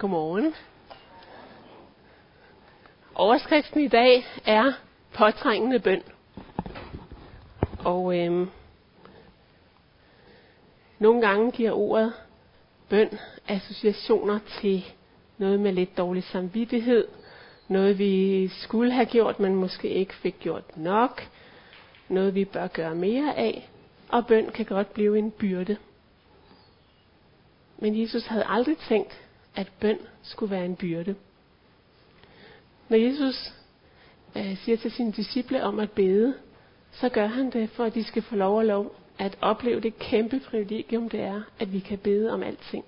Godmorgen. Overskriften i dag er påtrængende bøn. Og øhm, nogle gange giver ordet bøn associationer til noget med lidt dårlig samvittighed, noget vi skulle have gjort, men måske ikke fik gjort nok, noget vi bør gøre mere af, og bøn kan godt blive en byrde. Men Jesus havde aldrig tænkt, at bøn skulle være en byrde. Når Jesus øh, siger til sine disciple om at bede, så gør han det, for at de skal få lov og lov at opleve det kæmpe privilegium, det er, at vi kan bede om alting.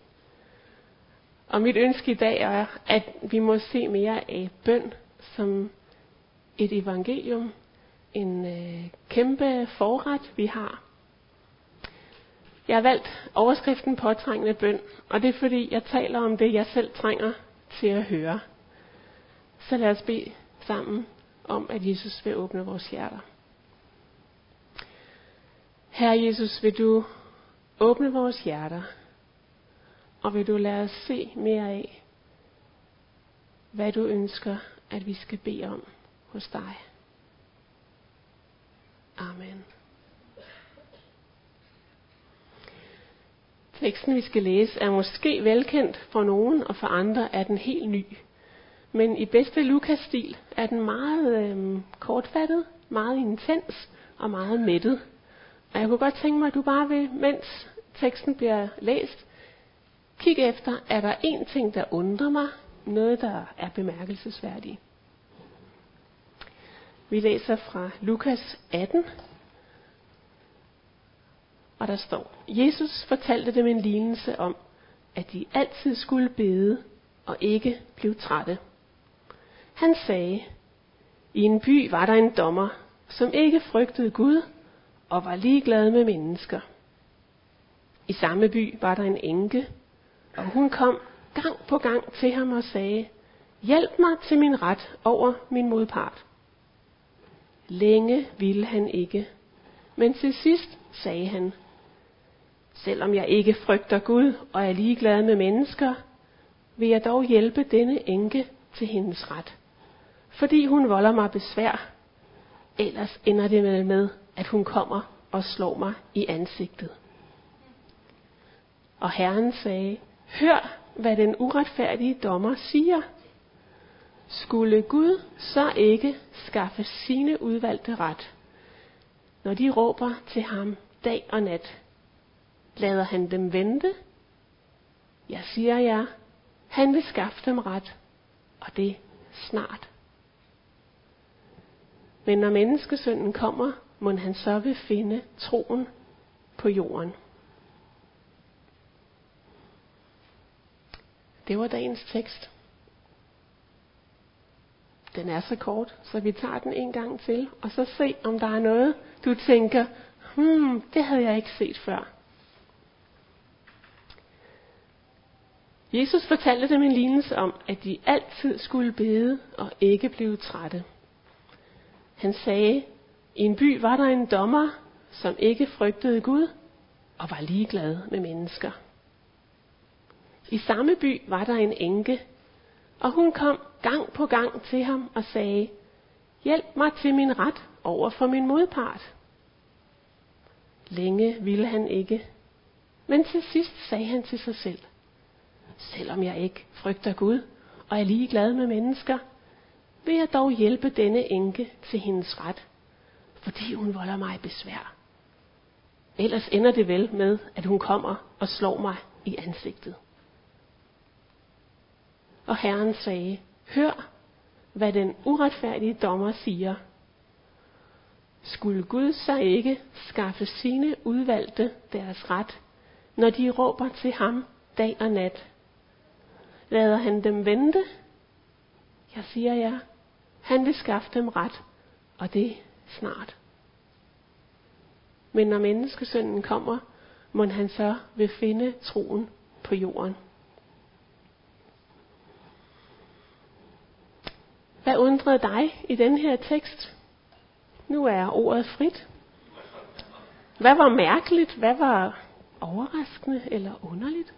Og mit ønske i dag er, at vi må se mere af bøn som et evangelium, en øh, kæmpe forret, vi har. Jeg har valgt overskriften påtrængende bøn, og det er fordi, jeg taler om det, jeg selv trænger til at høre. Så lad os bede sammen om, at Jesus vil åbne vores hjerter. Herre Jesus, vil du åbne vores hjerter, og vil du lade os se mere af, hvad du ønsker, at vi skal bede om hos dig. Amen. Teksten, vi skal læse, er måske velkendt for nogen, og for andre er den helt ny. Men i bedste Lukas-stil er den meget øh, kortfattet, meget intens og meget mættet. Og jeg kunne godt tænke mig, at du bare vil, mens teksten bliver læst, kig efter, er der en ting, der undrer mig, noget, der er bemærkelsesværdigt. Vi læser fra Lukas 18, og der står, Jesus fortalte dem en lignelse om, at de altid skulle bede og ikke blive trætte. Han sagde, i en by var der en dommer, som ikke frygtede Gud og var ligeglad med mennesker. I samme by var der en enke, og hun kom gang på gang til ham og sagde, Hjælp mig til min ret over min modpart. Længe ville han ikke, men til sidst sagde han, Selvom jeg ikke frygter Gud og er ligeglad med mennesker, vil jeg dog hjælpe denne enke til hendes ret. Fordi hun volder mig besvær, ellers ender det med, med at hun kommer og slår mig i ansigtet. Og Herren sagde, hør, hvad den uretfærdige dommer siger. Skulle Gud så ikke skaffe sine udvalgte ret, når de råber til ham dag og nat? Lader han dem vente? Jeg siger jer, han vil skaffe dem ret, og det snart. Men når menneskesønnen kommer, må han så vil finde troen på jorden. Det var dagens tekst. Den er så kort, så vi tager den en gang til, og så se, om der er noget, du tænker, hmm, det havde jeg ikke set før. Jesus fortalte dem en lignelse om, at de altid skulle bede og ikke blive trætte. Han sagde, i en by var der en dommer, som ikke frygtede Gud og var ligeglad med mennesker. I samme by var der en enke, og hun kom gang på gang til ham og sagde, Hjælp mig til min ret over for min modpart. Længe ville han ikke, men til sidst sagde han til sig selv, selvom jeg ikke frygter Gud og er ligeglad med mennesker, vil jeg dog hjælpe denne enke til hendes ret, fordi hun volder mig besvær. Ellers ender det vel med, at hun kommer og slår mig i ansigtet. Og Herren sagde, hør, hvad den uretfærdige dommer siger. Skulle Gud så ikke skaffe sine udvalgte deres ret, når de råber til ham dag og nat? Lader han dem vente? Jeg siger jer, han vil skaffe dem ret, og det snart. Men når menneskesønnen kommer, må han så vil finde troen på jorden. Hvad undrede dig i den her tekst? Nu er ordet frit. Hvad var mærkeligt? Hvad var overraskende eller underligt?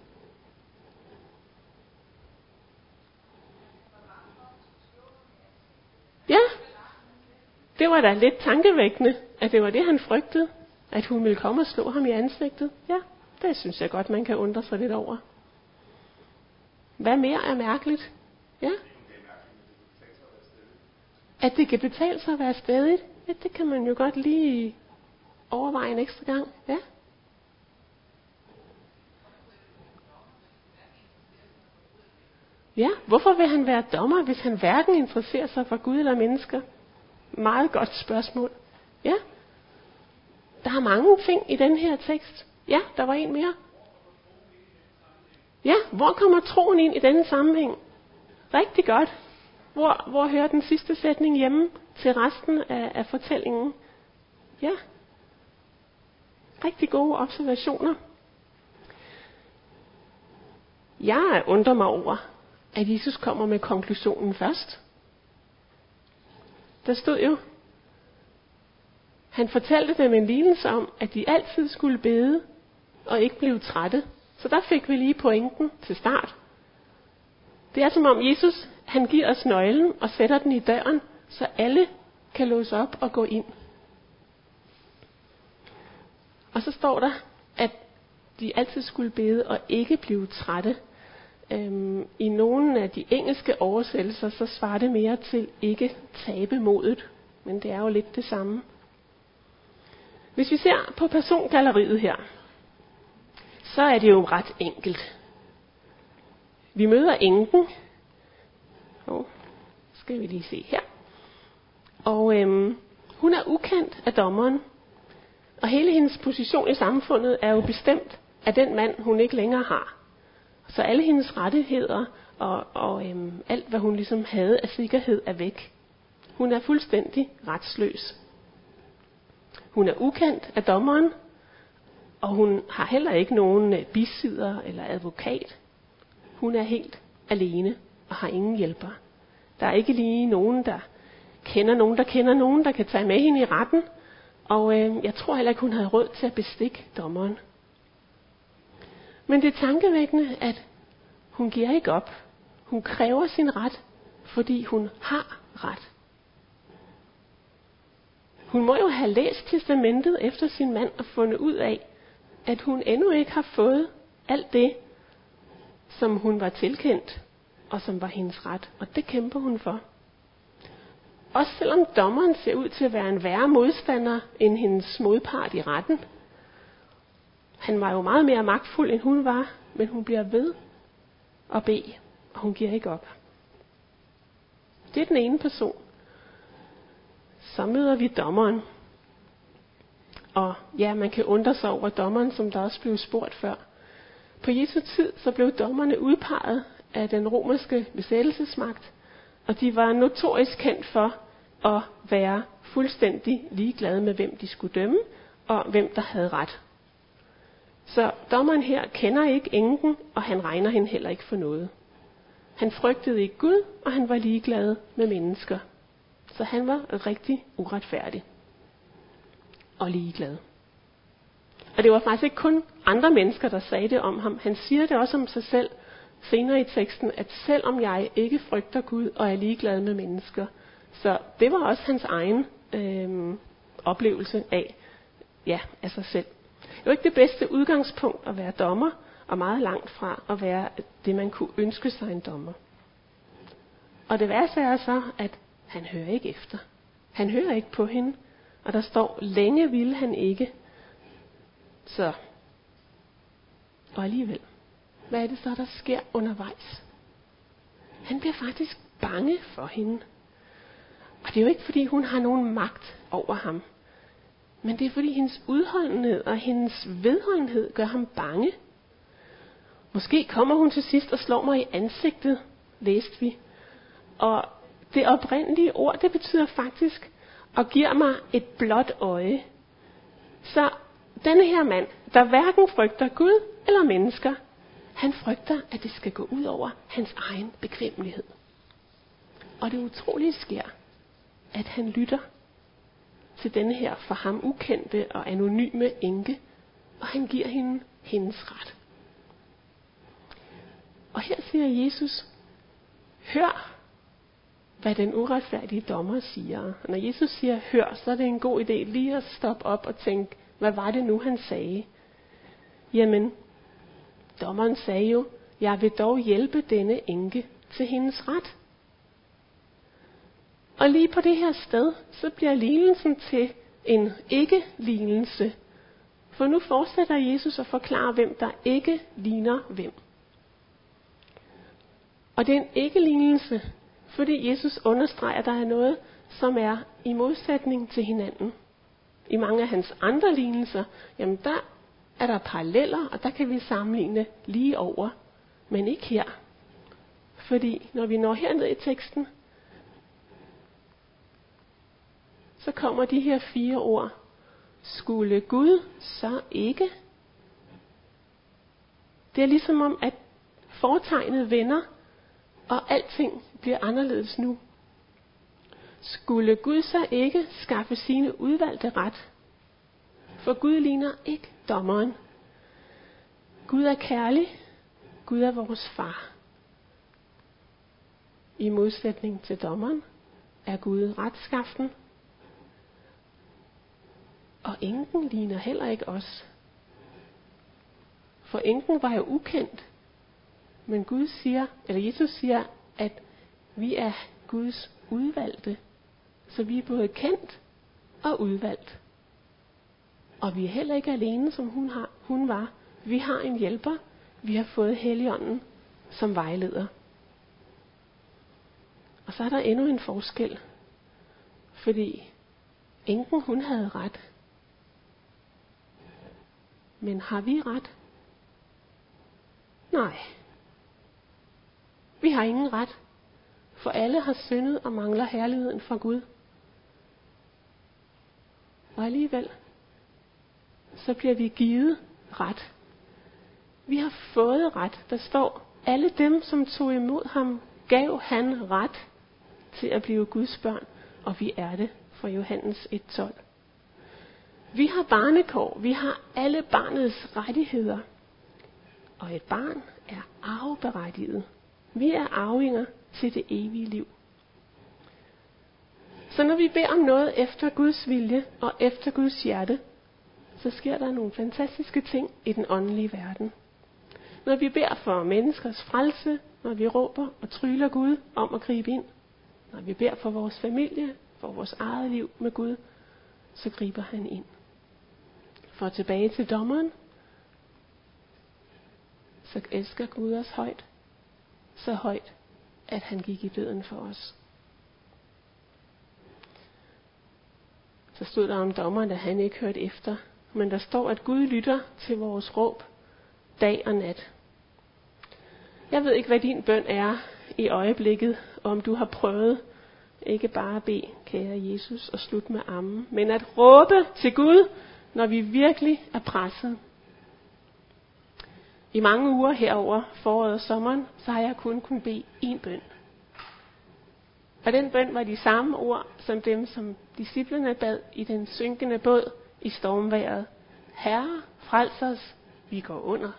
Det var da lidt tankevækkende, at det var det, han frygtede. At hun ville komme og slå ham i ansigtet. Ja, det synes jeg godt, man kan undre sig lidt over. Hvad mere er mærkeligt? Ja? At det kan betale sig at være stedigt. Ja, det kan man jo godt lige overveje en ekstra gang. Ja? Ja, hvorfor vil han være dommer, hvis han hverken interesserer sig for Gud eller mennesker? Meget godt spørgsmål. Ja. Der er mange ting i den her tekst. Ja, der var en mere. Ja, hvor kommer troen ind i denne sammenhæng? Rigtig godt. Hvor, hvor hører den sidste sætning hjemme til resten af, af fortællingen? Ja. Rigtig gode observationer. Jeg undrer mig over, at Jesus kommer med konklusionen først. Der stod jo, han fortalte dem en lignelse om, at de altid skulle bede og ikke blive trætte. Så der fik vi lige pointen til start. Det er som om Jesus, han giver os nøglen og sætter den i døren, så alle kan låse op og gå ind. Og så står der, at de altid skulle bede og ikke blive trætte. Øhm, I nogle af de engelske oversættelser, så svarer det mere til ikke tabe modet. Men det er jo lidt det samme. Hvis vi ser på persongalleriet her, så er det jo ret enkelt. Vi møder enken. Oh, skal vi lige se her. Og øhm, hun er ukendt af dommeren. Og hele hendes position i samfundet er jo bestemt af den mand, hun ikke længere har. Så alle hendes rettigheder og, og øhm, alt, hvad hun ligesom havde af sikkerhed, er væk. Hun er fuldstændig retsløs. Hun er ukendt af dommeren, og hun har heller ikke nogen øh, bisidder eller advokat. Hun er helt alene og har ingen hjælper. Der er ikke lige nogen, der kender nogen, der kender nogen, der kan tage med hende i retten. Og øh, jeg tror heller ikke, hun havde råd til at bestikke dommeren. Men det er tankevækkende, at hun giver ikke op. Hun kræver sin ret, fordi hun har ret. Hun må jo have læst testamentet efter sin mand og fundet ud af, at hun endnu ikke har fået alt det, som hun var tilkendt, og som var hendes ret. Og det kæmper hun for. Også selvom dommeren ser ud til at være en værre modstander end hendes modpart i retten. Han var jo meget mere magtfuld, end hun var, men hun bliver ved at bede, og hun giver ikke op. Det er den ene person. Så møder vi dommeren. Og ja, man kan undre sig over dommeren, som der også blev spurgt før. På Jesu tid, så blev dommerne udpeget af den romerske besættelsesmagt, og de var notorisk kendt for at være fuldstændig ligeglade med, hvem de skulle dømme, og hvem der havde ret. Så dommeren her kender ikke enken, og han regner hende heller ikke for noget. Han frygtede ikke Gud, og han var ligeglad med mennesker. Så han var rigtig uretfærdig og ligeglad. Og det var faktisk ikke kun andre mennesker, der sagde det om ham. Han siger det også om sig selv senere i teksten, at selvom jeg ikke frygter Gud og er ligeglad med mennesker, så det var også hans egen øh, oplevelse af, ja, af sig selv jo ikke det bedste udgangspunkt at være dommer, og meget langt fra at være det, man kunne ønske sig en dommer. Og det værste er så, at han hører ikke efter. Han hører ikke på hende, og der står, længe ville han ikke. Så, og alligevel, hvad er det så, der sker undervejs? Han bliver faktisk bange for hende. Og det er jo ikke, fordi hun har nogen magt over ham. Men det er, fordi hendes udholdenhed og hendes vedholdenhed gør ham bange. Måske kommer hun til sidst og slår mig i ansigtet, læste vi. Og det oprindelige ord, det betyder faktisk, og giver mig et blåt øje. Så denne her mand, der hverken frygter Gud eller mennesker, han frygter, at det skal gå ud over hans egen bekvemmelighed. Og det utrolige sker, at han lytter til denne her for ham ukendte og anonyme enke, og han giver hende hendes ret. Og her siger Jesus, hør, hvad den uretfærdige dommer siger. Og når Jesus siger, hør, så er det en god idé lige at stoppe op og tænke, hvad var det nu, han sagde? Jamen, dommeren sagde jo, jeg vil dog hjælpe denne enke til hendes ret. Og lige på det her sted, så bliver lignelsen til en ikke-lignelse. For nu fortsætter Jesus at forklare, hvem der ikke ligner hvem. Og det er en ikke-lignelse, fordi Jesus understreger, at der er noget, som er i modsætning til hinanden. I mange af hans andre lignelser, jamen der er der paralleller, og der kan vi sammenligne lige over. Men ikke her. Fordi når vi når herned i teksten, så kommer de her fire ord. Skulle Gud så ikke? Det er ligesom om, at foretegnet vender, og alting bliver anderledes nu. Skulle Gud så ikke skaffe sine udvalgte ret? For Gud ligner ikke dommeren. Gud er kærlig. Gud er vores far. I modsætning til dommeren er Gud retskaften. Og enken ligner heller ikke os. For enken var jo ukendt. Men Gud siger, eller Jesus siger, at vi er Guds udvalgte. Så vi er både kendt og udvalgt. Og vi er heller ikke alene, som hun, har, hun var. Vi har en hjælper. Vi har fået Helligånden som vejleder. Og så er der endnu en forskel. Fordi enken hun havde ret. Men har vi ret? Nej. Vi har ingen ret. For alle har syndet og mangler herligheden fra Gud. Og alligevel, så bliver vi givet ret. Vi har fået ret. Der står, alle dem, som tog imod ham, gav han ret til at blive Guds børn. Og vi er det fra Johannes 1.12. Vi har barnekår. Vi har alle barnets rettigheder. Og et barn er arveberettiget. Vi er arvinger til det evige liv. Så når vi beder om noget efter Guds vilje og efter Guds hjerte, så sker der nogle fantastiske ting i den åndelige verden. Når vi beder for menneskers frelse, når vi råber og tryller Gud om at gribe ind, når vi beder for vores familie, for vores eget liv med Gud, så griber han ind. For tilbage til dommeren, så elsker Gud os højt, så højt, at han gik i døden for os. Så stod der om dommeren, at han ikke hørte efter. Men der står, at Gud lytter til vores råb dag og nat. Jeg ved ikke, hvad din bøn er i øjeblikket, om du har prøvet ikke bare at bede, kære Jesus, og slutte med ammen, men at råbe til Gud, når vi virkelig er presset. I mange uger herover foråret og sommeren, så har jeg kun kunnet bede én bøn. Og den bøn var de samme ord som dem, som disciplene bad i den synkende båd i stormværet. Herre, frels os, vi går under.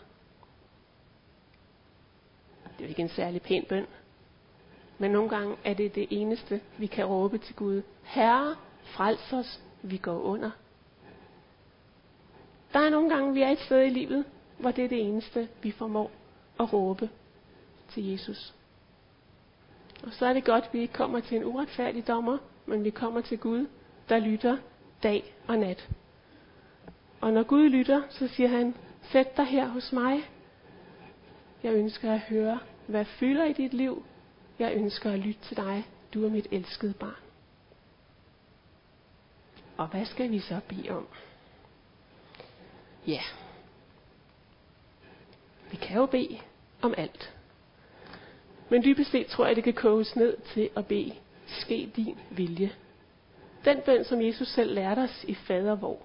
Det er jo ikke en særlig pæn bøn. Men nogle gange er det det eneste, vi kan råbe til Gud. Herre, frels os, vi går under. Der er nogle gange, vi er et sted i livet, hvor det er det eneste, vi formår at råbe til Jesus. Og så er det godt, at vi ikke kommer til en uretfærdig dommer, men vi kommer til Gud, der lytter dag og nat. Og når Gud lytter, så siger han, sæt dig her hos mig. Jeg ønsker at høre, hvad fylder i dit liv. Jeg ønsker at lytte til dig. Du er mit elskede barn. Og hvad skal vi så bede om? Ja, vi kan jo bede om alt. Men dybest set tror jeg, det kan koges ned til at bede, ske din vilje. Den bøn, som Jesus selv lærte os i fadervor.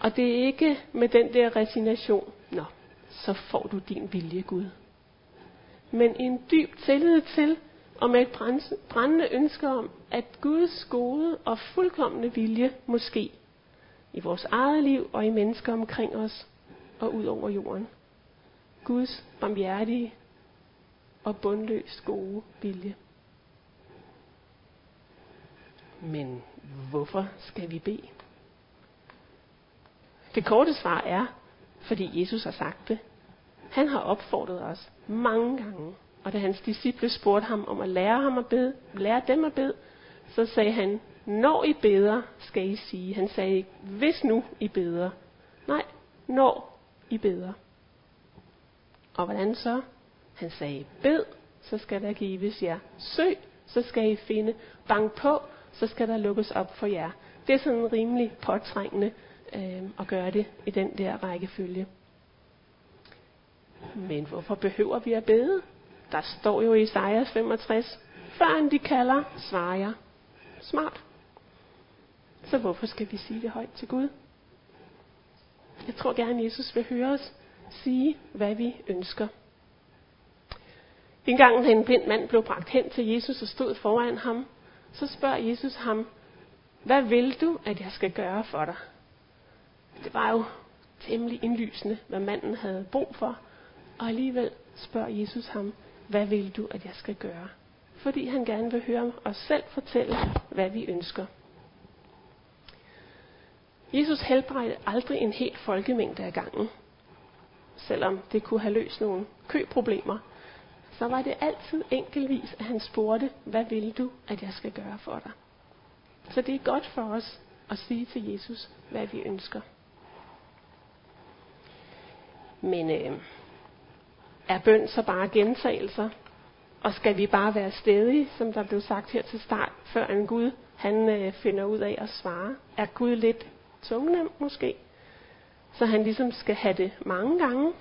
Og det er ikke med den der resignation, nå, så får du din vilje, Gud. Men en dyb tillid til, og med et brændende ønske om, at Guds gode og fuldkommende vilje måske i vores eget liv og i mennesker omkring os og ud over jorden. Guds barmhjertige og bundløst gode vilje. Men hvorfor skal vi bede? Det korte svar er, fordi Jesus har sagt det. Han har opfordret os mange gange. Og da hans disciple spurgte ham om at lære ham at bede, lære dem at bede, så sagde han, når I beder, skal I sige. Han sagde ikke, hvis nu I beder. Nej, når I beder. Og hvordan så? Han sagde, bed, så skal der gives jer. Søg, så skal I finde. Bank på, så skal der lukkes op for jer. Det er sådan rimelig påtrængende øh, at gøre det i den der rækkefølge. Men hvorfor behøver vi at bede? Der står jo i Isaiah 65, før de kalder, svarer jeg. Smart. Så hvorfor skal vi sige det højt til Gud? Jeg tror gerne, Jesus vil høre os sige, hvad vi ønsker. En gang, da en blind mand blev bragt hen til Jesus og stod foran ham, så spørger Jesus ham, hvad vil du, at jeg skal gøre for dig? Det var jo temmelig indlysende, hvad manden havde brug for, og alligevel spørger Jesus ham, hvad vil du, at jeg skal gøre? Fordi han gerne vil høre os selv fortælle, hvad vi ønsker. Jesus helbredte aldrig en hel folkemængde af gangen. Selvom det kunne have løst nogle køproblemer, så var det altid enkeltvis, at han spurgte, hvad vil du, at jeg skal gøre for dig? Så det er godt for os at sige til Jesus, hvad vi ønsker. Men øh, er bøn så bare gentagelser? Og skal vi bare være stedige, som der blev sagt her til start, før en Gud han øh, finder ud af at svare? Er Gud lidt tungnem måske? Så han ligesom skal have det mange gange?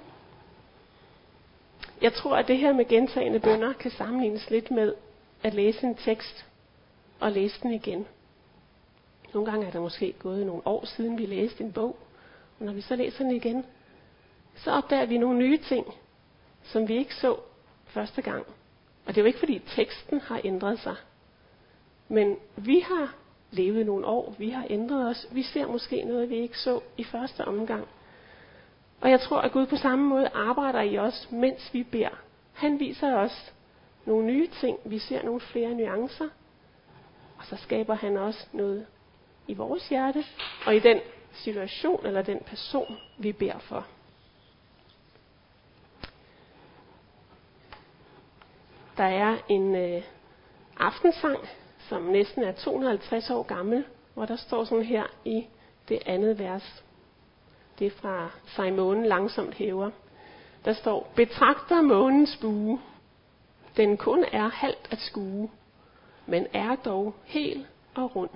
Jeg tror, at det her med gentagende bønder kan sammenlignes lidt med at læse en tekst og læse den igen. Nogle gange er der måske gået nogle år siden, vi læste en bog, og når vi så læser den igen, så opdager vi nogle nye ting, som vi ikke så første gang. Og det er jo ikke fordi teksten har ændret sig. Men vi har levet nogle år, vi har ændret os, vi ser måske noget, vi ikke så i første omgang. Og jeg tror, at Gud på samme måde arbejder i os, mens vi beder. Han viser os nogle nye ting, vi ser nogle flere nuancer, og så skaber han også noget i vores hjerte, og i den situation eller den person, vi beder for. Der er en øh, aftensang, som næsten er 250 år gammel, hvor der står sådan her i det andet vers. Det er fra Simon langsomt hæver. Der står, betragter månens bue. Den kun er halvt at skue, men er dog hel og rund.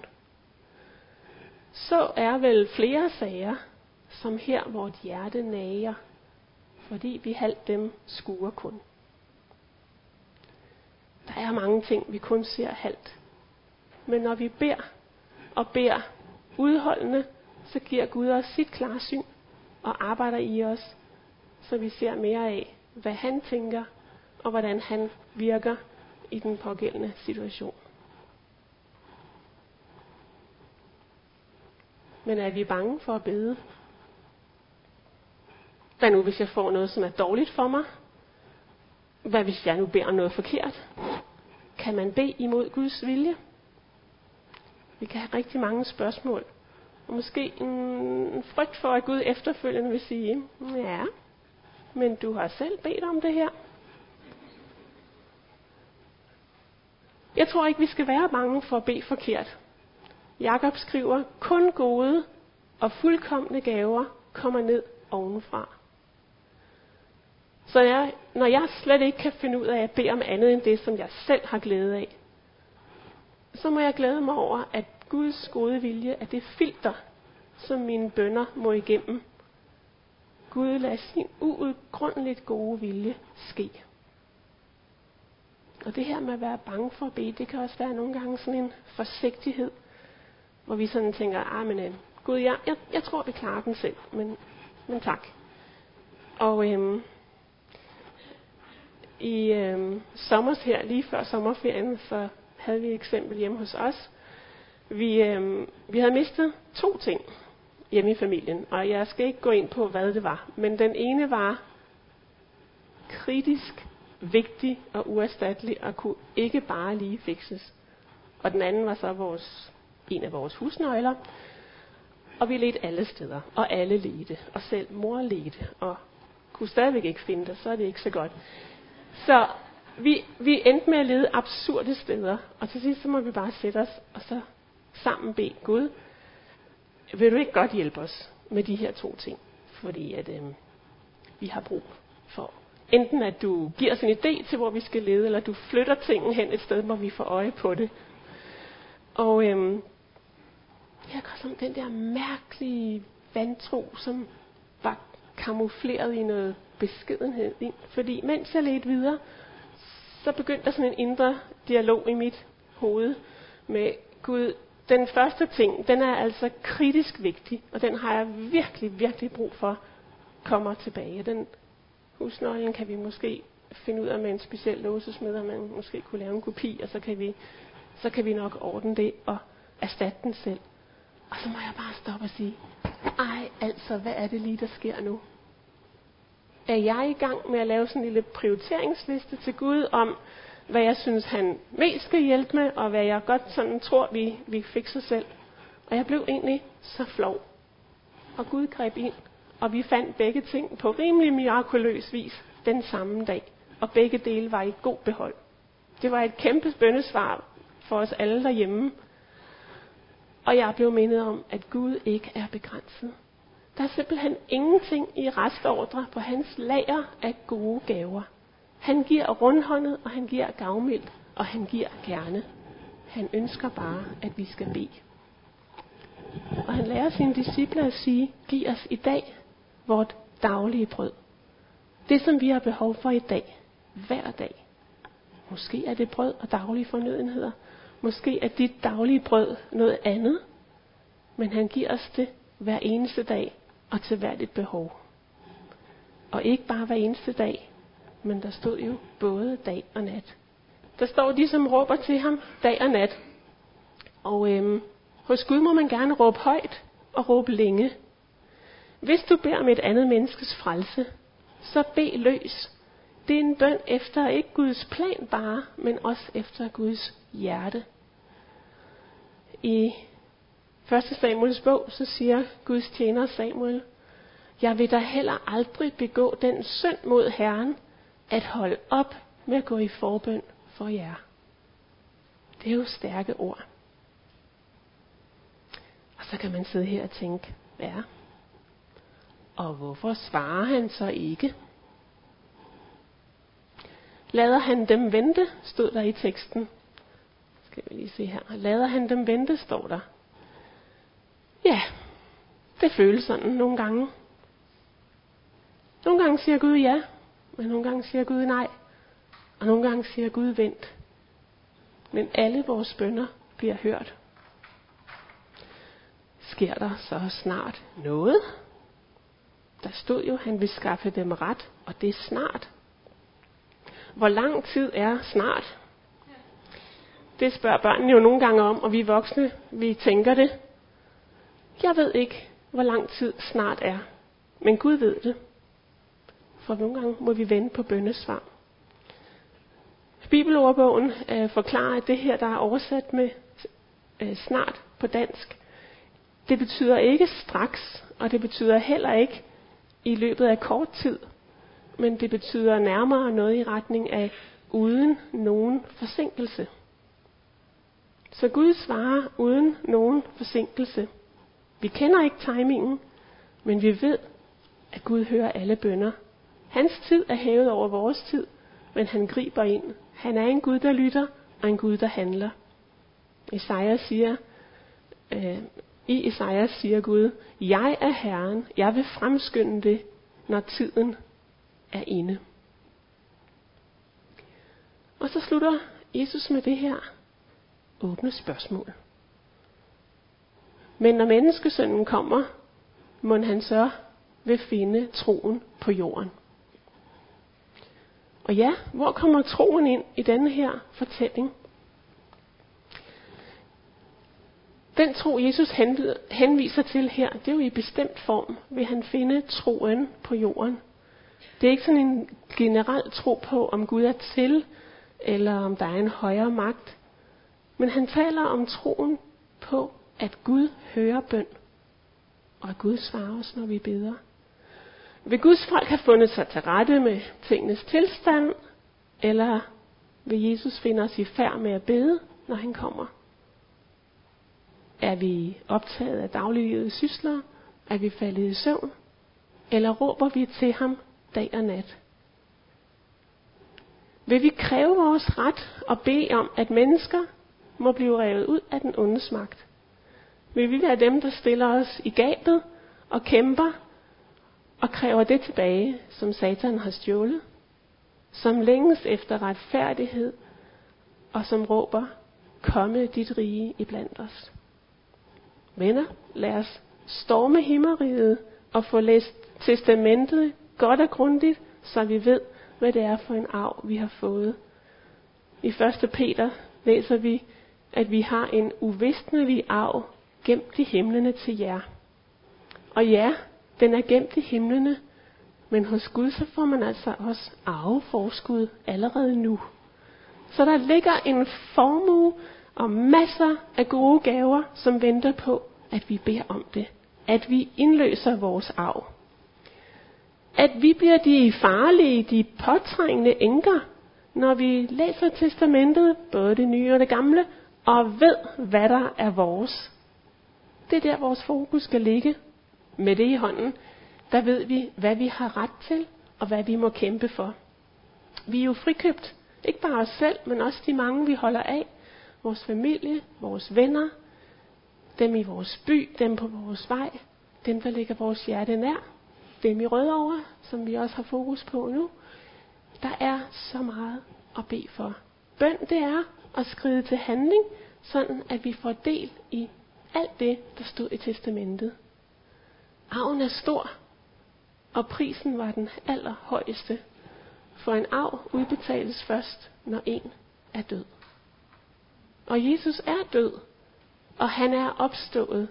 Så er vel flere sager, som her vort hjerte nager, fordi vi halvt dem skuer kun. Der er mange ting, vi kun ser halvt. Men når vi beder og beder udholdende, så giver Gud os sit klarsyn og arbejder i os, så vi ser mere af, hvad han tænker, og hvordan han virker i den pågældende situation. Men er vi bange for at bede? Hvad nu, hvis jeg får noget, som er dårligt for mig? Hvad hvis jeg nu beder noget forkert? Kan man bede imod Guds vilje? Vi kan have rigtig mange spørgsmål. Og måske en frygt for, at Gud efterfølgende vil sige, ja, men du har selv bedt om det her. Jeg tror ikke, vi skal være bange for at bede forkert. Jakob skriver, kun gode og fuldkommende gaver kommer ned ovenfra. Så jeg, når jeg slet ikke kan finde ud af at bede om andet end det, som jeg selv har glæde af, så må jeg glæde mig over, at Guds gode vilje er det filter, som mine bønder må igennem. Gud lader sin uudgrundeligt gode vilje ske. Og det her med at være bange for at bede, det kan også være nogle gange sådan en forsigtighed, hvor vi sådan tænker, ah, men øh, Gud, jeg, jeg, jeg tror, vi klarer den selv, men, men tak. Og øhm, i øhm, sommer her, lige før sommerferien, så havde vi et eksempel hjemme hos os. Vi, øh, vi havde mistet to ting hjemme i familien, og jeg skal ikke gå ind på, hvad det var. Men den ene var kritisk, vigtig og uerstattelig, og kunne ikke bare lige fikses. Og den anden var så vores, en af vores husnøgler. Og vi ledte alle steder, og alle ledte, og selv mor ledte, og kunne stadigvæk ikke finde det, så er det ikke så godt. Så vi, vi endte med at lede absurde steder, og til sidst så må vi bare sætte os, og så sammen bede Gud, vil du ikke godt hjælpe os med de her to ting? Fordi at øh, vi har brug for enten at du giver os en idé til, hvor vi skal lede, eller du flytter tingene hen et sted, hvor vi får øje på det. Og øhm, jeg går som den der mærkelige vantro, som var kamufleret i noget beskedenhed. Fordi mens jeg ledte videre, så begyndte der sådan en indre dialog i mit hoved med Gud. Den første ting, den er altså kritisk vigtig, og den har jeg virkelig, virkelig brug for kommer tilbage. Den husnøglen kan vi måske finde ud af med en speciel låsesmed, og man måske kunne lave en kopi, og så kan vi, så kan vi nok ordne det og erstatte den selv. Og så må jeg bare stoppe og sige, ej altså, hvad er det lige, der sker nu? Er jeg i gang med at lave sådan en lille prioriteringsliste til Gud om, hvad jeg synes, han mest skal hjælpe med, og hvad jeg godt sådan tror, vi, vi fikser selv. Og jeg blev egentlig så flov. Og Gud greb ind, og vi fandt begge ting på rimelig mirakuløs vis den samme dag. Og begge dele var i god behold. Det var et kæmpe bøndesvar for os alle derhjemme. Og jeg blev mindet om, at Gud ikke er begrænset. Der er simpelthen ingenting i restordre på hans lager af gode gaver. Han giver rundhåndet, og han giver gavmildt, og han giver gerne. Han ønsker bare, at vi skal bede. Og han lærer sine disciple at sige, giv os i dag vort daglige brød. Det, som vi har behov for i dag, hver dag. Måske er det brød og daglige fornødenheder. Måske er dit daglige brød noget andet. Men han giver os det hver eneste dag og til hvert et behov. Og ikke bare hver eneste dag, men der stod jo både dag og nat. Der står de, som råber til ham dag og nat. Og øhm, hos Gud må man gerne råbe højt og råbe længe. Hvis du beder om et andet menneskes frelse, så bed løs. Det er en bøn efter ikke Guds plan bare, men også efter Guds hjerte. I 1. Samuels bog, så siger Guds tjener Samuel, jeg vil da heller aldrig begå den synd mod Herren, at holde op med at gå i forbøn for jer. Det er jo stærke ord. Og så kan man sidde her og tænke, ja, og hvorfor svarer han så ikke? Lader han dem vente, stod der i teksten. Skal vi lige se her. Lader han dem vente, står der. Ja, det føles sådan nogle gange. Nogle gange siger Gud ja, men nogle gange siger Gud nej. Og nogle gange siger Gud vent. Men alle vores bønder bliver hørt. Sker der så snart noget? Der stod jo, at han vil skaffe dem ret, og det er snart. Hvor lang tid er snart? Det spørger børnene jo nogle gange om, og vi voksne, vi tænker det. Jeg ved ikke, hvor lang tid snart er, men Gud ved det. For nogle gange må vi vente på bønnesvar. Bibelordbogen øh, forklarer, at det her, der er oversat med øh, snart på dansk, det betyder ikke straks, og det betyder heller ikke i løbet af kort tid, men det betyder nærmere noget i retning af uden nogen forsinkelse. Så Gud svarer uden nogen forsinkelse. Vi kender ikke timingen, men vi ved, at Gud hører alle bønder. Hans tid er hævet over vores tid, men han griber ind. Han er en Gud, der lytter, og en Gud, der handler. Isaiah siger, øh, i Isaiah siger Gud, jeg er Herren, jeg vil fremskynde det, når tiden er inde. Og så slutter Jesus med det her åbne spørgsmål. Men når menneskesønnen kommer, må han så vil finde troen på jorden. Og ja, hvor kommer troen ind i denne her fortælling? Den tro, Jesus henviser til her, det er jo i bestemt form, vil han finde troen på jorden. Det er ikke sådan en generel tro på, om Gud er til, eller om der er en højere magt. Men han taler om troen på, at Gud hører bøn, og at Gud svarer os, når vi beder. Vil Guds folk have fundet sig til rette med tingenes tilstand, eller vil Jesus finde os i færd med at bede, når han kommer? Er vi optaget af dagliglivets sysler? Er vi faldet i søvn? Eller råber vi til ham dag og nat? Vil vi kræve vores ret og bede om, at mennesker må blive revet ud af den ondes magt? Vil vi være dem, der stiller os i gabet og kæmper og kræver det tilbage, som Satan har stjålet? Som længes efter retfærdighed og som råber, komme dit rige iblandt os. Venner, lad os storme himmeriget og få læst testamentet godt og grundigt, så vi ved, hvad det er for en arv, vi har fået. I 1. Peter læser vi, at vi har en uvisnelig arv gemt i himlene til jer. Og ja, den er gemt i himlene, men hos Gud så får man altså også arveforskud allerede nu. Så der ligger en formue og masser af gode gaver, som venter på, at vi beder om det. At vi indløser vores arv. At vi bliver de farlige, de påtrængende enker, når vi læser testamentet, både det nye og det gamle, og ved, hvad der er vores. Det er der, vores fokus skal ligge. Med det i hånden, der ved vi, hvad vi har ret til, og hvad vi må kæmpe for. Vi er jo frikøbt, ikke bare os selv, men også de mange, vi holder af. Vores familie, vores venner, dem i vores by, dem på vores vej, dem, der ligger vores hjerte nær, dem i Rødovre, som vi også har fokus på nu. Der er så meget at bede for. Bøn, det er at skride til handling, sådan at vi får del i alt det, der stod i testamentet. Arven er stor, og prisen var den allerhøjeste. For en arv udbetales først, når en er død. Og Jesus er død, og han er opstået,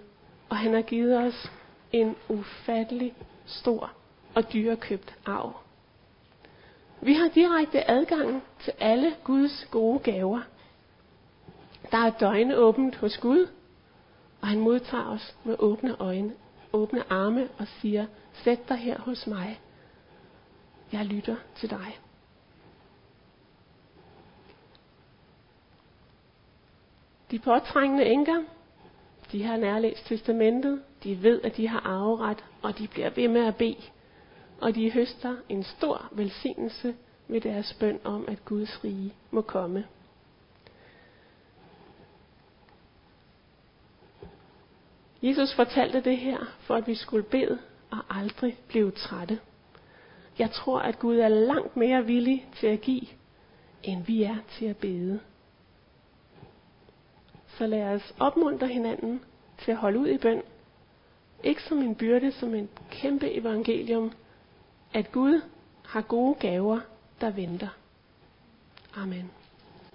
og han har givet os en ufattelig stor og dyrekøbt arv. Vi har direkte adgang til alle Guds gode gaver. Der er døgnet åbent hos Gud, og han modtager os med åbne øjne, åbne arme og siger, sæt dig her hos mig. Jeg lytter til dig. De påtrængende enker, de har nærlæst testamentet, de ved, at de har arveret, og de bliver ved med at bede. Og de høster en stor velsignelse ved deres bøn om, at Guds rige må komme. Jesus fortalte det her, for at vi skulle bede og aldrig blive trætte. Jeg tror, at Gud er langt mere villig til at give, end vi er til at bede. Så lad os opmuntre hinanden til at holde ud i bøn. Ikke som en byrde, som en kæmpe evangelium, at Gud har gode gaver, der venter. Amen.